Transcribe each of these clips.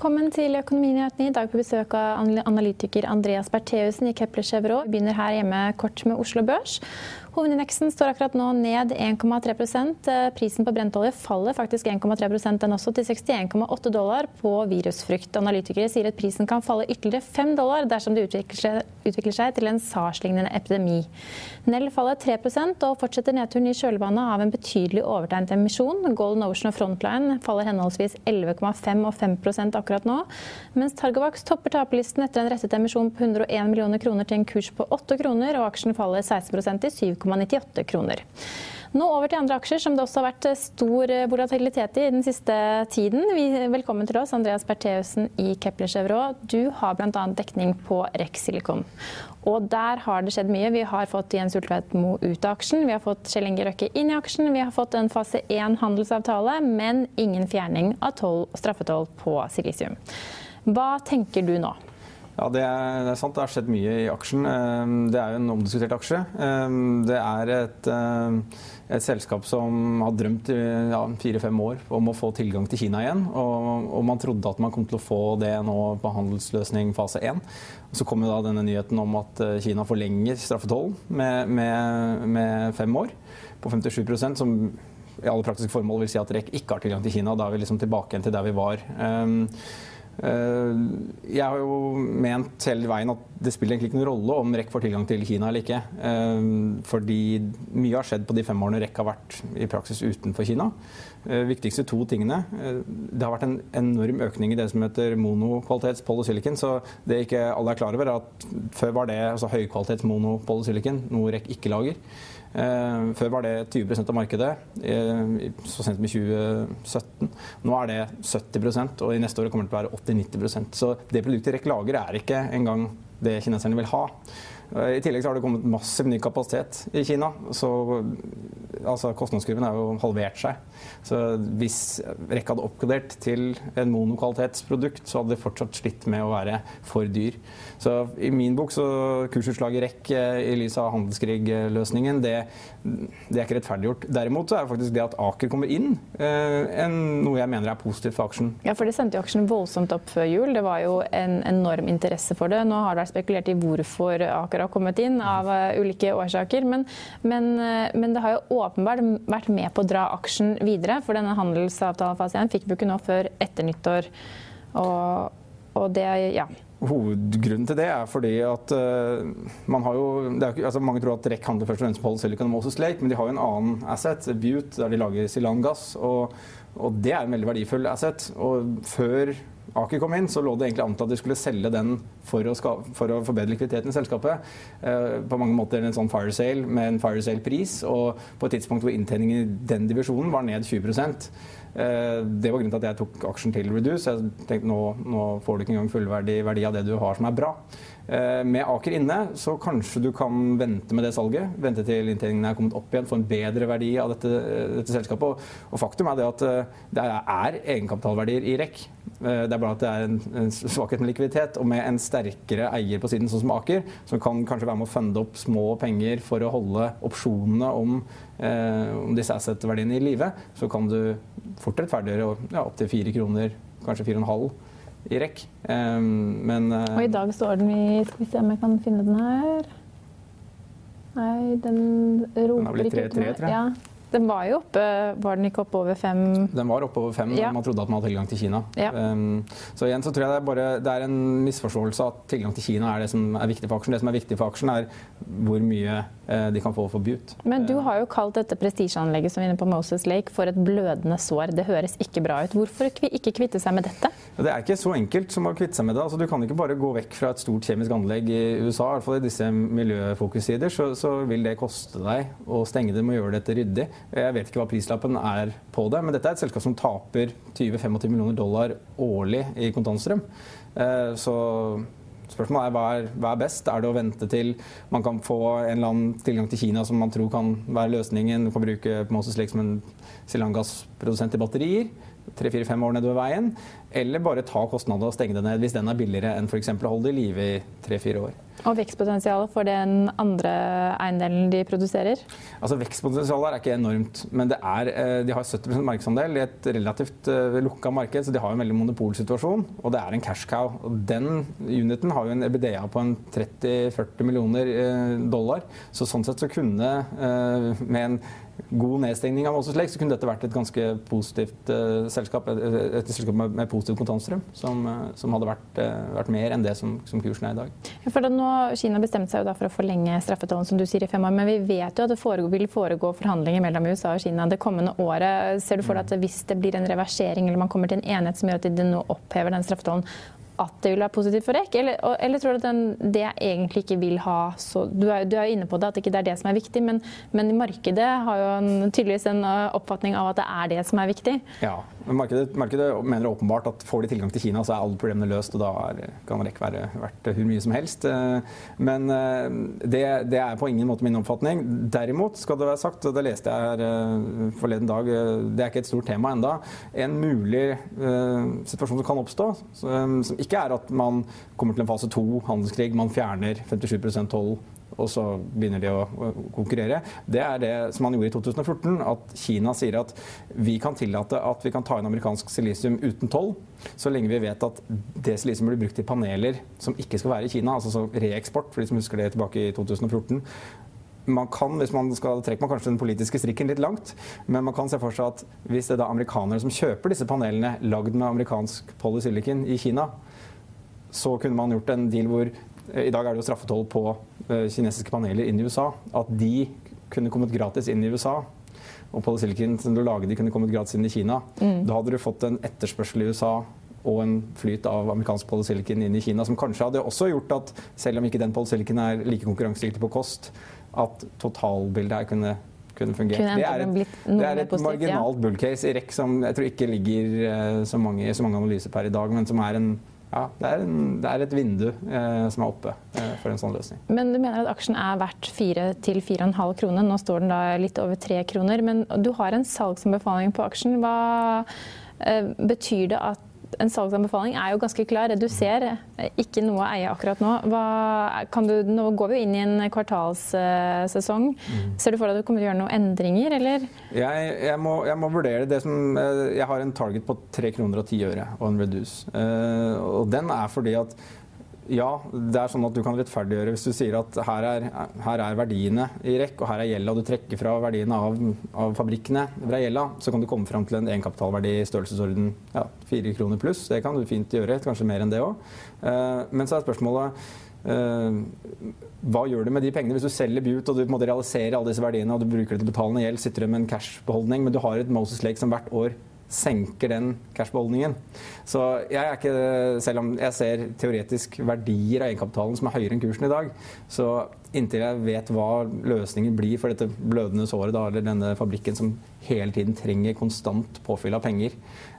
Velkommen til Økonominyhetene. I dag på besøk av analytiker Andreas Bertheussen i Kepler Chevrolet. Vi begynner her hjemme kort med Oslo Børs. Hovedindeksen står akkurat nå ned 1,3 eh, Prisen på brentolje faller faktisk 1,3% den også, til 61,8 dollar på virusfrykt. Analytikere sier at prisen kan falle ytterligere 5 dollar dersom det utvikler utvikler seg til en SARS-lignende epidemi. Nell faller 3% og fortsetter nedturen i kjølvannet av en betydelig overtegnet emisjon. Golden Ocean og Frontline faller henholdsvis 11,5 og 5% akkurat nå, mens Targovax topper taperlisten etter en rettet emisjon på 101 millioner kroner til en kurs på 8 kroner, og aksjen faller 16% til 7 7,98 kroner. Nå over til andre aksjer som det også har vært stor volatilitet i den siste tiden. Velkommen til oss, Andreas Bertheussen i Kepler Chevrolet. Du har bl.a. dekning på Rex Silicon. Og der har det skjedd mye. Vi har fått Jens Ulltveit-Moe ut av aksjen. Vi har fått Kjell Inge Røkke inn i aksjen. Vi har fått en fase 1 handelsavtale, men ingen fjerning av straffetoll på silisium. Hva tenker du nå? Ja, det er, det er, sant. Det har skjedd mye i aksjen. Ehm, det er jo en omdiskutert aksje. Ehm, det er et, ehm, et selskap som har drømt i ja, fire-fem år om å få tilgang til Kina igjen. Og, og, man trodde at man kom til å få det nå på handelsløsning fase 1. Så kom da denne nyheten om at eh, Kina forlenger straffetollen med, med, med, fem år på 57% som i alle praktiske formål vil si at REC ikke har tilgang til Kina. Da er vi liksom tilbake igjen til der vi var. Eh, jeg har jo ment hele veien at det spiller egentlig ikke noen rolle om REC får tilgang til Kina eller ikke. Eh, fordi mye har skjedd på de fem årene REC har vært i praksis utenfor Kina. Eh, viktigste to tingene. Det har vært en enorm økning i det som heter monokvalitets polysilicon. Så det ikke alle er klar over, er at før var det altså høykvalitets monopolysilicon, noe REC ikke lager. Eh, før var det 20% av markedet, eh, så sent som i 2017. Nå er det 70% og i neste år kommer det til å være 80-90% Så det produktet REC lager, er ikke engang det kineserne vil ha. Eh, I tillegg har det kommet massiv ny kapasitet i Kina. Så altså, kostnadskurven har jo halvert seg. Så hvis rekka hadde oppgradert til en monokvalitetsprodukt, så hadde det fortsatt slitt med å være for dyr. Så i min bok så kursutslaget REC eh, i lys av handelskrigløsningen, det, det, er ikke rettferdiggjort. Derimot så er det faktisk det at Aker kommer inn, eh, en, noe jeg mener er positivt for aksjen. Ja, for det sendte jo aksjen voldsomt opp før jul. Det var jo en enorm interesse for det. Nå har det vært spekulert i hvorfor Aker har kommet inn, av uh, ulike årsaker. Men, men, uh, men det har jo åpenbart vært med på å dra aksjen videre. For denne handelsavtalefasen fikk vi ikke nå før etter nyttår. Og, og det, ja. Hovedgrunnen til det er fordi at uh, man har jo er, altså Mange tror at REC handler først og fremst på Silicon og Moses Lake, men de har jo en annen asset, Butte, der de lager silangass. Og, og det er en veldig verdifull asset. Og før Aker kom inn, så lå det egentlig an til at de skulle selge den for å, for å forbedre likviditeten i selskapet. Uh, på mange måter en sånn fire sale med en fire sale-pris, og på et tidspunkt hvor inntjeningen i den divisjonen var ned 20 Eh, det var grunnen til at jeg tok aksjen til Reduce. Jeg tenkte nå, nå får du ikke engang fullverdig verdi av det du har som er bra. Eh, med Aker inne så kanskje du kan vente med det salget. Vente til inntjeningen er kommet opp igjen, få en bedre verdi av dette, dette selskapet. Og, faktum er det at eh, det er egenkapitalverdier i REC. Det er bare at det er en, en, svakhet med likviditet. Og med en sterkere eier på siden, sånn som Aker, som kan kanskje være med å funde opp små penger for å holde opsjonene om, eh, om disse asset-verdiene i live, så kan du fort rettferdiggjøre ja, opptil fire kroner, kanskje fire og en halv i rekk. Um, men uh, Og i dag står den i Skal vi se om jeg kan finne den her. Nei, den roper ikke ut. Den har blitt 3-3, tror jeg. Ja. Den var jo oppe, var den ikke oppe over fem? Den var oppe over fem ja. man trodde at man hadde tilgang til Kina. Ja. Um, så igjen så tror jeg det er, bare, det er en misforståelse at tilgang til Kina er det som er viktig for aksjen. Det som er viktig for aksjen, er hvor mye uh, de kan få for Butte. Men du har jo kalt dette prestisjeanlegget som er inne på Moses Lake for et blødende sår. Det høres ikke bra ut. Hvorfor ikke kvitte seg med dette? Det er ikke så enkelt som å kvitte seg med det. Altså, du kan ikke bare gå vekk fra et stort kjemisk anlegg i USA. I hvert fall i disse miljøfokussider så, så vil det koste deg å stenge dem og gjøre dette ryddig. Jeg vet ikke hva prislappen er på det, men dette er et selskap som taper 20-25 millioner dollar årlig i kontantstrøm. Eh, så spørsmålet er hva, er hva er best? Er det å vente til man kan få en eller annen tilgang til Kina som man tror kan være løsningen? Du kan bruke Moses Lake som en silanggassprodusent i batterier tre-fire-fem år nedover veien, eller bare ta kostnadene og stenge det ned hvis den er billigere enn f.eks. å holde det i live i tre-fire år. Og vekstpotensialet for den andre eiendelen de produserer? Altså Vekstpotensialet er ikke enormt, men er, eh, de har 70% markedsandel i et relativt uh, lukka marked, så de har en veldig monopolsituasjon. Og det er en cash cow. Den uniten har jo en EBDA på en 30-40 millioner uh, dollar, så sånn sett så kunne med en god nedstengning av Moses Lake, så kunne dette vært et ganske positivt selskap. Et, et, selskap med, med positiv kontantstrøm, som, uh, som hadde vært, uh, vært, mer enn det som, som, kursen er i dag. Ja, for nå, Kina bestemte seg jo da for å forlenge straffetollen som du sier, i fem år. Men vi vet jo at det foregår, vil foregå forhandlinger mellom USA og Kina det kommende året. Ser du for deg at hvis det blir en reversering eller man kommer til en enighet som gjør at de nå opphever den straffetollen, at det vil være positivt for REC? Eller, eller tror du at den, det egentlig ikke vil ha så du er, du er inne på det, at ikke er det som er viktig, men, men markedet har jo en, tydeligvis en oppfatning av at det er det som er viktig? Ja, men markedet, markedet mener åpenbart at får de tilgang til Kina, så er alle problemene løst, og da er, kan REC være verdt hvor mye som helst. Eh, men eh, det, det, er på ingen måte min oppfatning. Derimot skal det være sagt, og det leste jeg her eh, forleden dag, det er ikke et stort tema enda, en mulig situasjon som kan oppstå, som ikke ikke er at man kommer til en fase to, handelskrig, man fjerner 57% toll og så begynner de å konkurrere. Det er det som man gjorde i 2014, at Kina sier at vi kan tillate at vi kan ta inn amerikansk silisium uten toll, så lenge vi vet at det silisium blir brukt i paneler som ikke skal være i Kina, altså reeksport, for de som husker det tilbake i 2014 man kan, hvis man skal trekke man kanskje den politiske strikken litt langt, men man kan se for seg at hvis det er da amerikanere som kjøper disse panelene lagd med amerikansk polysilicon i Kina, så kunne man gjort en deal hvor eh, I dag er det jo straffetoll på eh, kinesiske paneler inn i USA. At de kunne kommet gratis inn i USA. Og polysilicon som du lager, de kunne kommet gratis inn i Kina. Mm. Da hadde du fått en etterspørsel i USA og en flyt av amerikansk polysilicon inn i Kina, som kanskje hadde også gjort at selv om ikke den polysilicon er like konkurransedyktig på kost, at totalbildet her kunne kunne fungert. Kunne det er et, det er et marginalt bullcase i REC som jeg tror ikke ligger uh, så mange, så mange analyser per i dag, men som er en ja, det er, en, det er, et vindu eh, som er oppe eh, for en sånn løsning. Men du mener at aksjen er verdt 4-4,5 kroner. Nå står den da litt over 3 kroner. Men du har en salgsanbefaling på aksjen. Hva eh, betyr det at en salgsanbefaling er jo ganske klar. Du ser ikke noe å eie akkurat nå. Hva, du, nå går vi jo inn i en kvartalssesong. Mm. Ser du for deg at du kommer til å gjøre noen endringer, eller? Jeg, jeg, må, jeg, må, vurdere det som eh, Jeg har en target på 3 kroner og 10 øre og en reduce. Uh, og den er fordi at ja, det er sånn at du kan rettferdiggjøre hvis du sier at her er, her er verdiene i rekk, og her er gjelda, du trekker fra verdiene av, av fabrikkene fra gjelda, så kan du komme fram til en egenkapitalverdi i størrelsesorden ja, 4 kroner pluss. Det kan du fint gjøre, kanskje mer enn det òg. Eh, men så er spørsmålet uh, hva gjør du med de pengene hvis du selger Butte og du på en måte realiserer alle disse verdiene og du bruker det til betalende gjeld, sitter du med en cashbeholdning, men du har et Moses Lake som hvert år senker den cashbeholdningen. Så jeg er ikke, selv om jeg ser teoretisk verdier av egenkapitalen som er høyere enn kursen i dag, så inntil jeg vet hva løsningen blir for dette blødende såret, da, eller denne fabrikken som hele tiden trenger konstant påfyll av penger,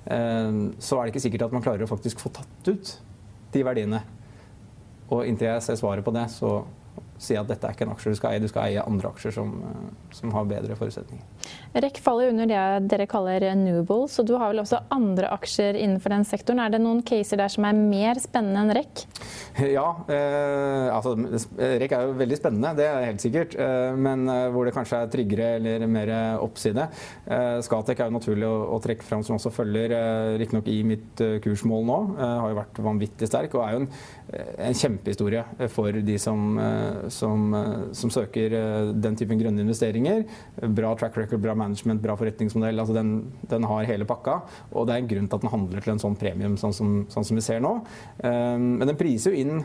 eh, så er det ikke sikkert at man klarer å faktisk få tatt ut de verdiene. Og inntil jeg ser svaret på det, så si at dette er ikke en aksje du skal eie, du skal eie andre aksjer som, eh, som har bedre forutsetninger. REC faller under det dere kaller renewables, og du har vel også andre aksjer innenfor den sektoren. Er det noen caser der som er mer spennende enn REC? Ja, eh, altså REC er jo veldig spennende, det er helt sikkert. Eh, men eh, hvor det kanskje er tryggere eller mer oppside. Eh, Skatek er jo naturlig å, å, trekke fram, som også følger eh, riktignok i mitt eh, kursmål nå. har jo vært vanvittig sterk og er jo en, en kjempehistorie for de som som, som, søker den typen grønne investeringer. Bra track record, bra management, bra forretningsmodell. altså Den, den har hele pakka. Og det er en grunn til at den handler til en sånn premium, sånn som, sånn som vi ser nå. Men den priser jo inn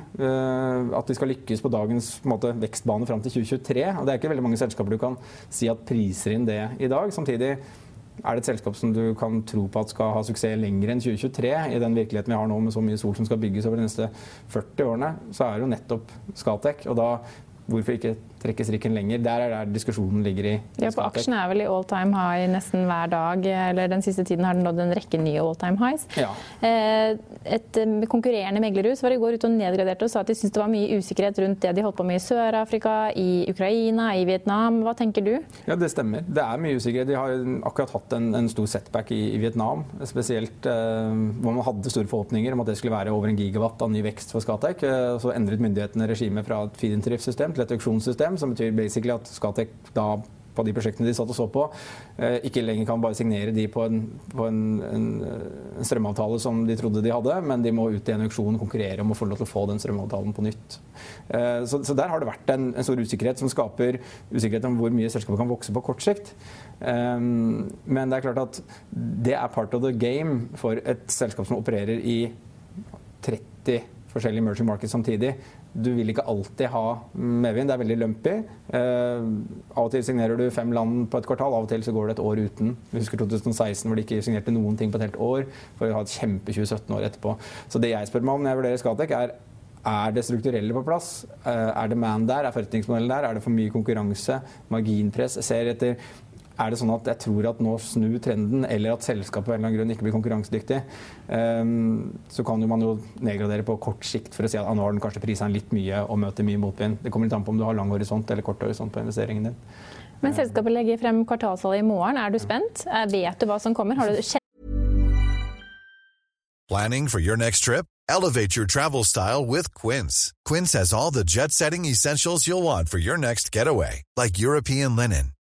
at vi skal lykkes på dagens på måte, vekstbane fram til 2023. og Det er ikke veldig mange selskaper du kan si at priser inn det i dag. Samtidig er det et selskap som du kan tro på at skal ha suksess lenger enn 2023, i den virkeligheten vi har nå med så mye sol som skal bygges over de neste 40 årene, så er det jo nettopp Scatec. Og da hvorfor ikke trekke strikken lenger. Der er der diskusjonen ligger i. Ja, på Aksjen er vel i all time high nesten hver dag. eller Den siste tiden har den nådd en rekke nye all time highs. Ja. Eh, et eh, konkurrerende meglerhus var i går ute og nedgraderte og sa at de syntes det var mye usikkerhet rundt det de holdt på med i Sør-Afrika, i Ukraina, i Vietnam. Hva tenker du? Ja, Det stemmer. Det er mye usikkerhet. De har akkurat hatt en, en stor setback i, i Vietnam. Spesielt eh, hvor man hadde store forhåpninger om at det skulle være over en gigawatt av ny vekst for Scatec. Eh, så endret myndighetene regimet fra et feed-in-tariff-system til et auksjonssystem som betyr basically at Skatek da på de prosjektene de satt og så på, eh, ikke lenger kan bare signere de på, en, på en, en, en, strømavtale som de trodde de hadde, men de må ut i en auksjon konkurrere om å få lov til å få den strømavtalen på nytt. Eh, så, så der har det vært en, stor usikkerhet som skaper usikkerhet om hvor mye selskapet kan vokse på kort sikt. Eh, men det er klart at det er part of the game for et selskap som opererer i 30 forskjellige emerging markets samtidig du vil ikke alltid ha medvind. Det er veldig lumpy. Eh, av og til signerer du fem land på et kvartal, av og til så går det et år uten. Vi husker 2016 hvor de ikke signerte noen ting på et helt år for å ha et kjempe 2017 år etterpå. Så det jeg spør meg om når jeg vurderer Skatec, er er det strukturelle på plass? Eh, er det man der? Er forretningsmodellen der? Er det for mye konkurranse? Marginpress? Jeg ser etter er det sånn at jeg tror at nå snur trenden, eller at selskapet av en eller annen grunn ikke blir konkurransedyktig, um, så kan jo man jo nedgradere på kort sikt for å si at ah, nå har den kanskje prisa litt mye og møter mye motvind. Det kommer litt an på om du har lang horisont eller kort horisont på investeringen din. Men selskapet legger frem kvartalstallet i morgen. Er du spent? Eh, vet du hva som kommer? Har du Planning for your next trip? Elevate your travel style with Quince. Quince has all the jet-setting essentials you'll want for your next getaway, like European linen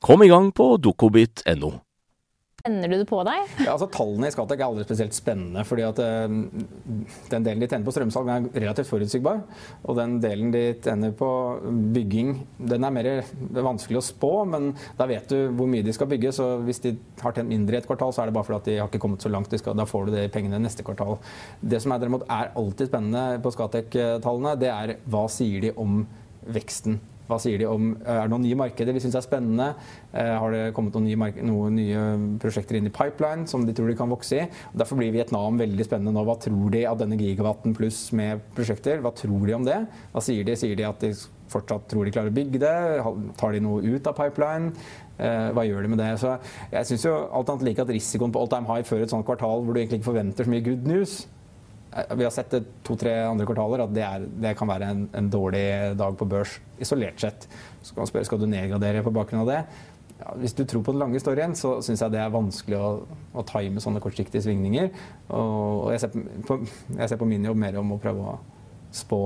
Kom i gang på dokobit.no. Tenner du det på deg? Ja, altså Tallene i Skatec er aldri spesielt spennende. fordi at uh, Den delen de tjener på strømsalg, er relativt forutsigbar. Og den delen de tjener på bygging, den er mer vanskelig å spå. Men da vet du hvor mye de skal bygge. Så hvis de har tjent mindre i et kvartal, så er det bare fordi at de har ikke kommet så langt. Skal, da får du det i pengene neste kvartal. Det som er, derimot er alltid spennende på Skatec-tallene, det er hva sier de om veksten hva sier de om Er det noen nye markeder de syns er spennende? Eh, har det kommet noen nye, noen nye, prosjekter inn i pipeline som de tror de kan vokse i? Derfor blir Vietnam veldig spennende nå. Hva tror de av denne gigawatten pluss med prosjekter? Hva tror de om det? Hva sier de? Sier de at de fortsatt tror de klarer å bygge det? Tar de noe ut av pipeline? Eh, hva gjør de med det? Så jeg syns jo alt annet like at risikoen på all time high før et sånt kvartal hvor du egentlig ikke forventer så mye good news, Eh, vi har sett to-tre andre kvartaler at det, er, det kan være en, en, dårlig dag på børs isolert sett. Så kan man spørre, Skal du nedgradere på bakgrunn av det? Ja, hvis du tror på den lange storyen, så syns jeg det er vanskelig å, å time sånne kortsiktige svingninger. Og, og jeg, ser på, jeg, ser på, min jobb mer om å prøve å spå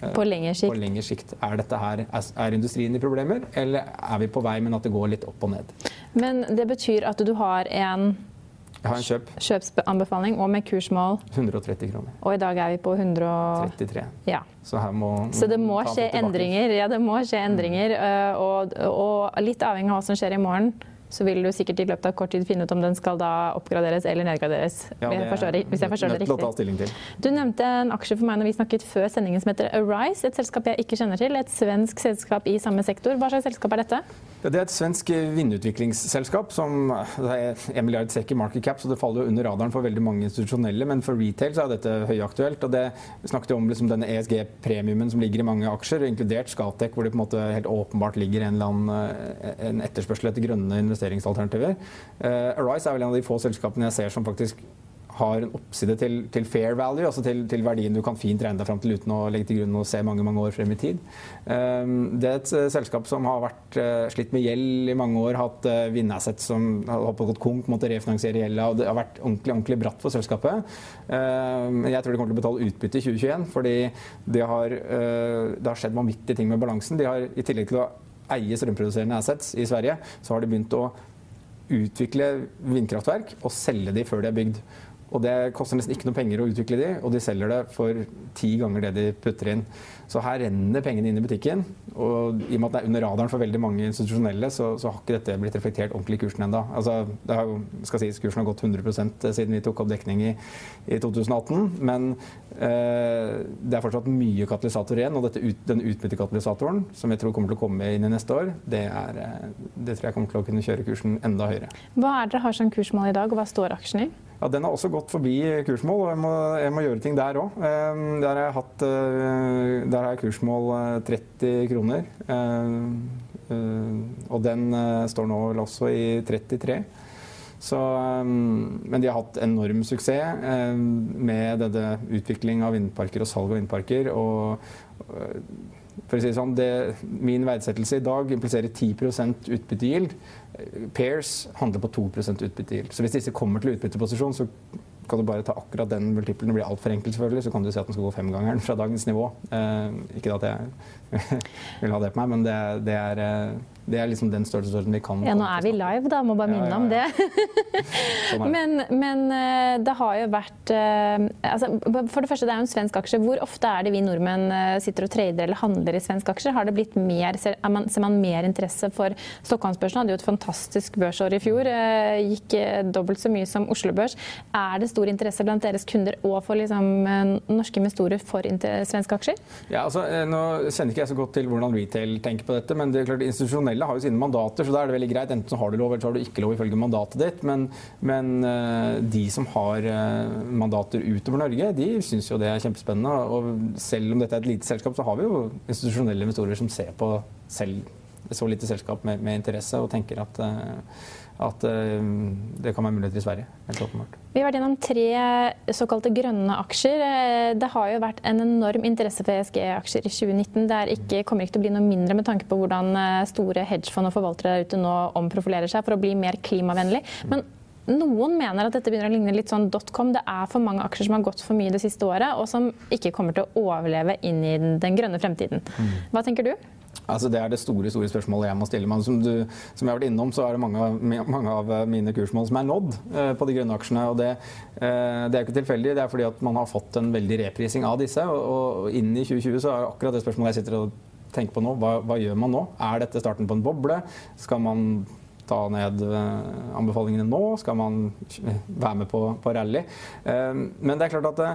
Eh, på lengre sikt. På lengre sikt. Er, dette her, er industrien i problemer, eller er vi på vei, men at det går litt opp og ned? Men det betyr at du har en jeg har en kjøp. kjøpsanbefaling og med kursmål 130 kroner. Og i dag er vi på 133. Ja. Så, her må, Så det må skje endringer. Ja, det må skje endringer. Mm. Og, og litt avhengig av hva som skjer i morgen så vil du sikkert i løpet av kort tid finne ut om den skal da oppgraderes eller nedgraderes. Ja, det forstår, hvis jeg forstår det riktig. Du nevnte en aksje for meg når vi snakket før sendingen som heter Arise, et selskap jeg ikke kjenner til. Et svensk selskap i samme sektor. Hva slags selskap er dette? Det er et svensk vindutviklingsselskap som er 1 milliard sekk i market cap, så det faller under radaren for veldig mange institusjonelle. Men for retail så er dette høyaktuelt. og det snakket jo om liksom denne ESG-premiumen som ligger i mange aksjer, inkludert Scatec, hvor det på en måte helt åpenbart ligger en, annen, eh, en etterspørsel etter grønne investeringsalternativer. Uh, Arise er vel en av de få selskapene jeg ser som faktisk har en oppside til, til fair value, altså til, til, verdien du kan fint regne deg fram til uten å legge til grunn og se mange mange år frem i tid. Um, det er et uh, selskap som har vært uh, slitt med gjeld i mange år, hatt vinnersett som har gått konk, måtte refinansiere gjelda. og Det har vært ordentlig, ordentlig bratt for selskapet. Um, jeg tror de kommer til å betale utbytte i 2021, fordi det har, det har skjedd vanvittige ting med balansen. De har i tillegg til å eie strømproduserende assets i Sverige, så har de begynt å utvikle vindkraftverk og selge de før de er bygd. Og det koster nesten ikke noe penger å utvikle de, og de selger det for ti ganger det de putter inn. Så her renner pengene inn i butikken. Og i og med at det er under radaren for veldig mange institusjonelle, så, så har ikke dette blitt reflektert ordentlig i kursen ennå. Altså, det skal sies, kursen har gått 100% siden vi tok opp dekning i, i 2018. Men eh, det er fortsatt mye katalysator igjen. Og ut, den utbyttekatalysatoren, som jeg tror kommer til å komme inn i neste år, det, er, eh, det tror jeg kommer til å kunne kjøre kursen enda høyere. Hva er dere har som kursmål i dag, og hva står aksjen i? Ja, Den har også gått forbi kursmål, og jeg må, jeg må gjøre ting der òg. Ehm, der, eh, der har jeg kursmål 30 eh, kroner. Ehm, eh, og den står nå vel også i 33. Så, ehm, men de har hatt enorm suksess med denne utvikling av vindparker og salg av vindparker. og for å si det sånn, det, Min verdsettelse i dag impliserer 10% utbyttegild. Pairs handler på 2% utbyttegild. Så hvis disse kommer til utbytteposisjon, så kan du bare ta akkurat den multiplen. Det blir altfor enkelt, selvfølgelig. Så kan du si at den skal gå femgangeren fra dagens nivå. Eh, ikke at jeg vil ha det på meg, men det, det er eh, det er liksom den størrelsesorden vi kan. Ja, nå er vi live, da. Må bare minne ja, ja, ja. om det. sånn men, men, eh, det har jo vært eh, altså, For det første, det er jo en svensk aksje. Hvor ofte er det vi nordmenn eh, sitter og trader eller handler i svenske aksjer? Har det blitt mer, ser man, ser man mer interesse for Stockholmsbørsen? Hadde jo et fantastisk børsår i fjor. Gikk dobbelt så mye som Oslo Børs. Er det stor interesse blant deres kunder og for liksom, norske investorer for svenske aksjer? Ja, altså, Nå kjenner ikke jeg så godt til hvordan retail tenker på dette, men det er klart institusjonelle profesjonelle har jo sine mandater, så da er det veldig greit. Enten så har du lov, eller så har du ikke lov ifølge mandatet ditt. Men, men uh, de som har uh, mandater utover Norge, de syns jo det er kjempespennende. Og selv om dette er et lite selskap, så har vi jo institusjonelle investorer som ser på selv så lite selskap med, med interesse og tenker at uh, at eh, det kan være muligheter i Sverige. helt åpenbart. Vi har vært gjennom tre såkalte grønne aksjer. Eh, det har jo vært en enorm interesse for ESG-aksjer i 2019. Det ikke, kommer ikke til å bli noe mindre med tanke på hvordan eh, store hedgefond og forvaltere der ute nå omprofilerer seg for å bli mer klimavennlig. Men noen mener at dette begynner å ligne litt sånn dotcom. Det er for mange aksjer som har gått for mye det siste året, og som ikke kommer til å overleve inn i den grønne fremtiden. Mm. Hva tenker du? Altså, det er det store store spørsmålet jeg må stille meg. Som, du, som jeg har vært innom, så er det mange, mange av mine kursmål som er nådd eh, på de grønne aksjene. og det, eh, det, er ikke tilfeldig. Det er fordi at man har fått en veldig reprising av disse. Og, og inn i 2020 så er akkurat det spørsmålet jeg sitter og tenker på nå. Hva, hva gjør man nå? Er dette starten på en boble? Skal man ta ned eh, anbefalingene nå? Skal man være med på, på rally? Eh, men det er klart at det,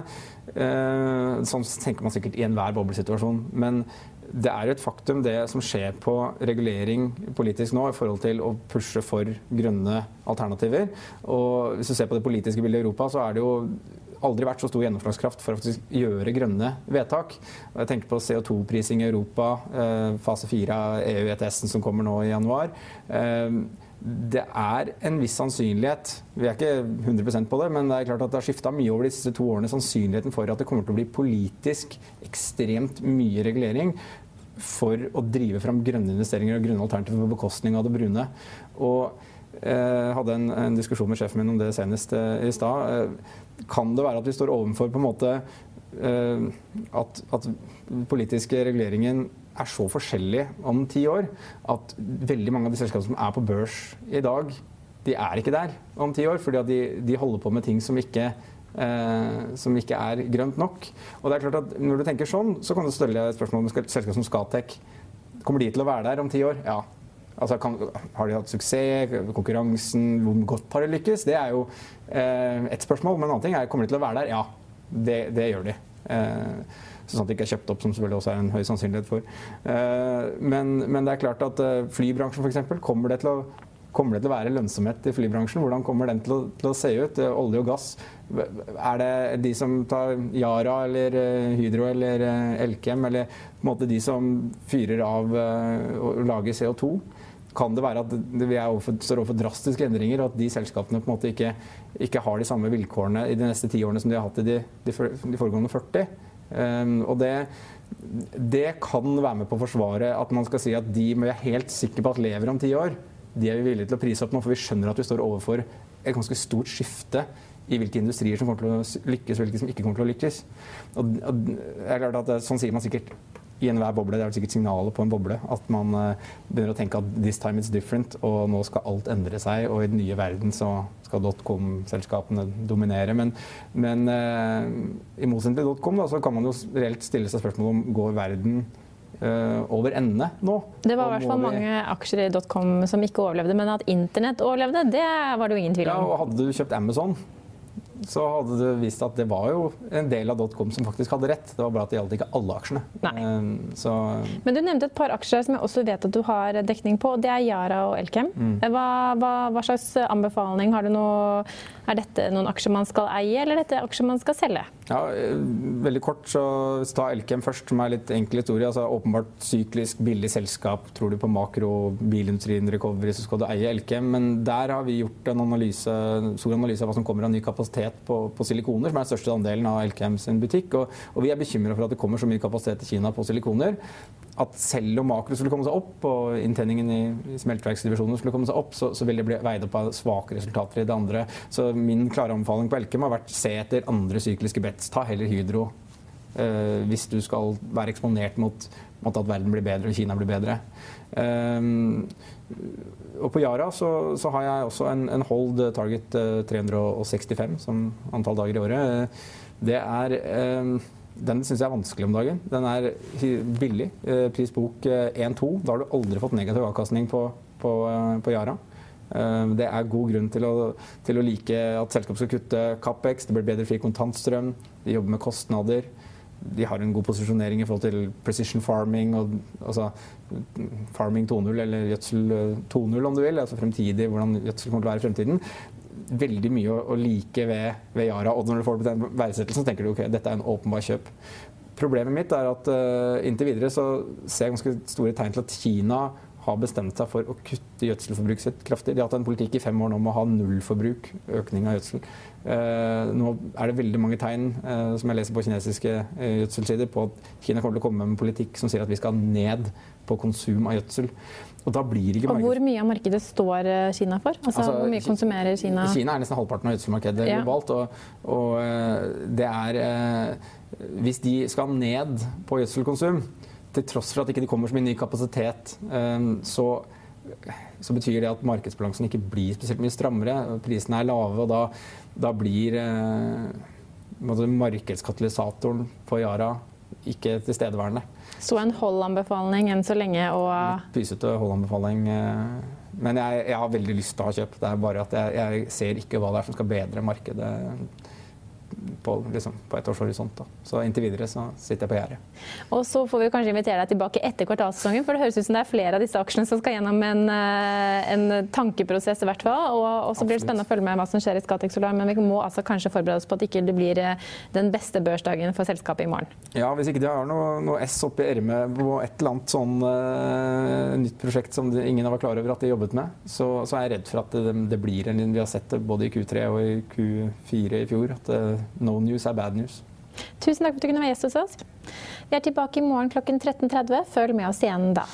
eh, Sånn tenker man sikkert i enhver boblesituasjon. Men det er et faktum, det som skjer på regulering politisk nå i forhold til å pushe for grønne alternativer. Og hvis du ser på det politiske bildet i Europa, så er det jo aldri vært så stor gjennomslagskraft for å gjøre grønne vedtak. Jeg tenker på CO2-prising i Europa, fase fire av EU ETS-en som kommer nå i januar det er en viss sannsynlighet Vi er ikke 100% på det, men det er klart at det har skifta mye over de siste to årene. Sannsynligheten for at det kommer til å bli politisk ekstremt mye regulering for å drive fram grønne investeringer og grønne alternativer på bekostning av det brune. Og jeg eh, hadde en, en, diskusjon med sjefen min om det senest eh, i stad. Eh, kan det være at vi står overfor på en måte at, at politiske reguleringen er så forskjellig om ti år at veldig mange av de selskapene som er på børs i dag, de er ikke der om ti år. Fordi de, de, holder på med ting som ikke, eh, som ikke er grønt nok. Og det er klart at Når du tenker sånn, så kan du stille spørsmål om selskap som Scatec. Kommer de til å være der om ti år? Ja. Altså, kan, har de hatt suksess? Konkurransen? Hvor godt har de lykkes? Det er jo eh, ett spørsmål. Men en annen ting er kommer de til å være der? Ja, det, det gjør de. Eh, sånn at det ikke er kjøpt opp, som selvfølgelig også er en høy sannsynlighet for. Eh, men, men, det er klart at eh, flybransjen f.eks. kommer Kommer det til å være lønnsomhet i flybransjen? Hvordan kommer den til å, til å, se ut? Olje og gass. Er det de som tar Yara eller Hydro eller Elkem, eller på en måte de som fyrer av og lager CO2? Kan det være at vi overfor, står overfor drastiske endringer, og at de selskapene på en måte ikke, ikke har de samme vilkårene i de neste ti årene som de har hatt i de, de, de foregående 40? Um, og det, det, kan være med på å forsvare at man skal si at de vi er helt sikre på at lever om ti år, de er vi villige til å prise opp nå, for vi skjønner at vi står overfor et ganske stort skifte i hvilke industrier som kommer til å lykkes, og hvilke som ikke kommer til å lykkes. Og, og det er klart at Sånn sier man sikkert i enhver boble. Det er sikkert signalet på en boble. At man uh, begynner å tenke at this time it's different, og nå skal alt endre seg. Og i den nye verden så skal dotcom-selskapene dominere. Men, men uh, i motsetning til dotcom da, så kan man jo reelt stille seg spørsmål om går verden uh, over ende nå. Det var i hvert fall mange aksjer i dotcom som ikke overlevde, men at internett overlevde, det var det jo ingen tvil om. Ja, og Hadde du kjøpt Amazon, så hadde det vist at det var jo en del av dotcom som faktisk hadde rett. Det var bare at det gjaldt ikke alle aksjene. Ehm, så... Men du nevnte et par aksjer som jeg også vet at du har dekning på. og Det er Yara og Elkem. Mm. Hva, hva, hva, slags anbefaling har du nå? Er dette noen aksjer man skal eie, eller er dette aksjer man skal selge? Ja, eh, veldig kort så ta Elkem først, som er litt enkel historie. Altså, åpenbart syklisk, billig selskap. Tror du på makro, bilindustrien, recovery, så skal du eie Elkem. Men der har vi gjort en analyse, stor analyse av hva som kommer av ny kapasitet på, på silikoner, som er den største andelen av Elkem sin butikk. Og, og vi er bekymra for at det kommer så mye kapasitet til Kina på silikoner at selv om makro skulle komme seg opp, og inntjeningen i, smelteverksdivisjonen skulle komme seg opp, så, så vil det bli veid opp av svake resultater i det andre. Så min klare anbefaling på Elkem har vært se etter andre sykliske bets. Ta heller Hydro Uh, hvis du skal være eksponert mot, mot, at verden blir bedre og Kina blir bedre. Um, og på Yara så, så, har jeg også en, en hold target 365 eh, som antall dager i året. Det er den syns jeg er vanskelig om dagen. Den er billig. Eh, pris bok 1-2. Eh, da har du aldri fått negativ avkastning på, på, eh, på Yara. Det er god grunn til å, til å, like at selskapet skal kutte Capex. Det blir bedre fri kontantstrøm. De jobber med kostnader. De har en god posisjonering i forhold til precision farming. Og, altså farming 2.0, eller gjødsel 2.0 om du vil. Altså fremtidig, hvordan gjødsel kommer til å være i fremtiden veldig mye å, å like ved, ved, Yara. Og når du får den verdsettelsen, tenker du ok, dette er en åpenbar kjøp. Problemet mitt er at uh, inntil videre så ser jeg ganske store tegn til at Kina har bestemt seg for å kutte gjødselforbruket sitt kraftig. De har hatt en politikk i fem år nå om å ha nullforbruk, økning av gjødsel. Uh, nå er det veldig mange tegn uh, som jeg leser på kinesiske gjødselsider, på at Kina kommer til å komme med en politikk som sier at vi skal ned på konsum av gjødsel. Og. Og Hvor mye av markedet står eh, Kina for? Altså, altså, hvor mye konsumerer Kina? Kina er nesten halvparten av gjødselmarkedet ja. globalt. Og, og, eh, det er eh, Hvis de skal ned på gjødselkonsum, til tross for at ikke det ikke kommer så mye ny kapasitet, så, så, betyr det at markedsbalansen ikke blir spesielt mye strammere. Prisene er lave, og da, da blir markedskatalysatoren for Yara ikke tilstedeværende. Så en hold-anbefaling enn så lenge og pysete hold-anbefaling. Eh, men jeg, jeg, har veldig lyst til å ha kjøpt. Det er bare at jeg, jeg ser ikke hva det er som skal bedre markedet på, liksom, på et års horisont. Da. Så inntil videre så sitter jeg på gjerdet. Og så får vi kanskje invitere deg tilbake etter kvartalssesongen, for det høres ut som det er flere av disse aksjene som skal gjennom en, eh, en tankeprosess i hvert fall. Og, så blir det spennende å følge med hva som skjer i Scatec Solar, men vi må altså kanskje forberede oss på at ikke det blir eh, den beste børsdagen for selskapet i morgen. Ja, hvis ikke de har noe, noe S oppi ermet på et eller annet sånn uh, nytt prosjekt som ingen vært klar over at de jobbet med, så, så er jeg redd for at det, det, blir en Vi har sett det både i Q3 og i Q4 i fjor. at det, no news er bad news. Tusen takk for at du kunne være gjest hos oss. Vi er tilbake i morgen klokken 13.30. Følg med oss igjen da.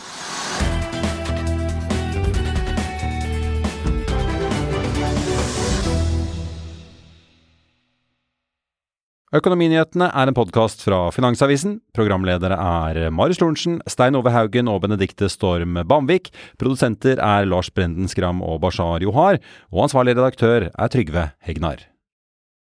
Økonominyhetene er en podkast fra Finansavisen. Programledere er Marius Lorentzen, Stein Ove Haugen og Benedikte Storm Bamvik. Produsenter er Lars Brenden Skram og Bashar Johar. Og ansvarlig redaktør er Trygve Hegnar.